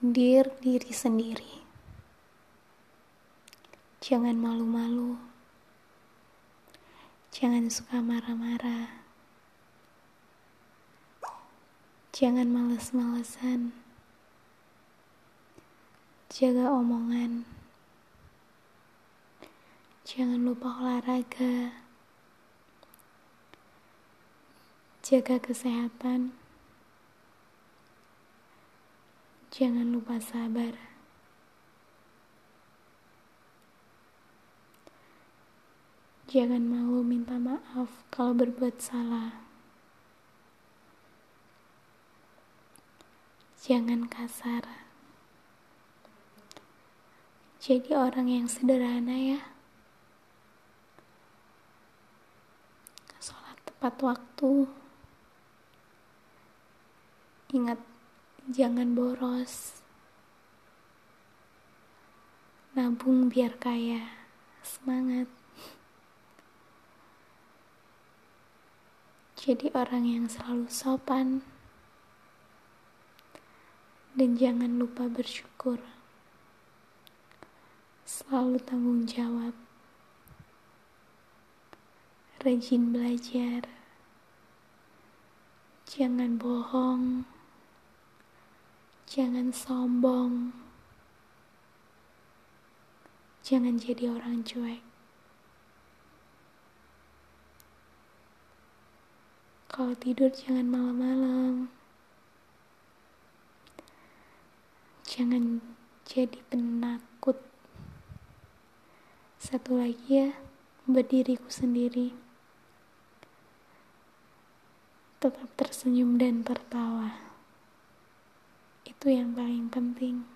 Diri sendiri, jangan malu-malu, jangan suka marah-marah, jangan males-malesan, jaga omongan, jangan lupa olahraga, jaga kesehatan. Jangan lupa sabar. Jangan malu minta maaf kalau berbuat salah. Jangan kasar. Jadi orang yang sederhana ya. Sholat tepat waktu. Ingat Jangan boros. Nabung biar kaya. Semangat. Jadi orang yang selalu sopan. Dan jangan lupa bersyukur. Selalu tanggung jawab. Rajin belajar. Jangan bohong. Jangan sombong. Jangan jadi orang cuek. Kalau tidur jangan malam-malam. Jangan jadi penakut. Satu lagi ya, berdiriku sendiri. Tetap tersenyum dan tertawa itu yang paling penting.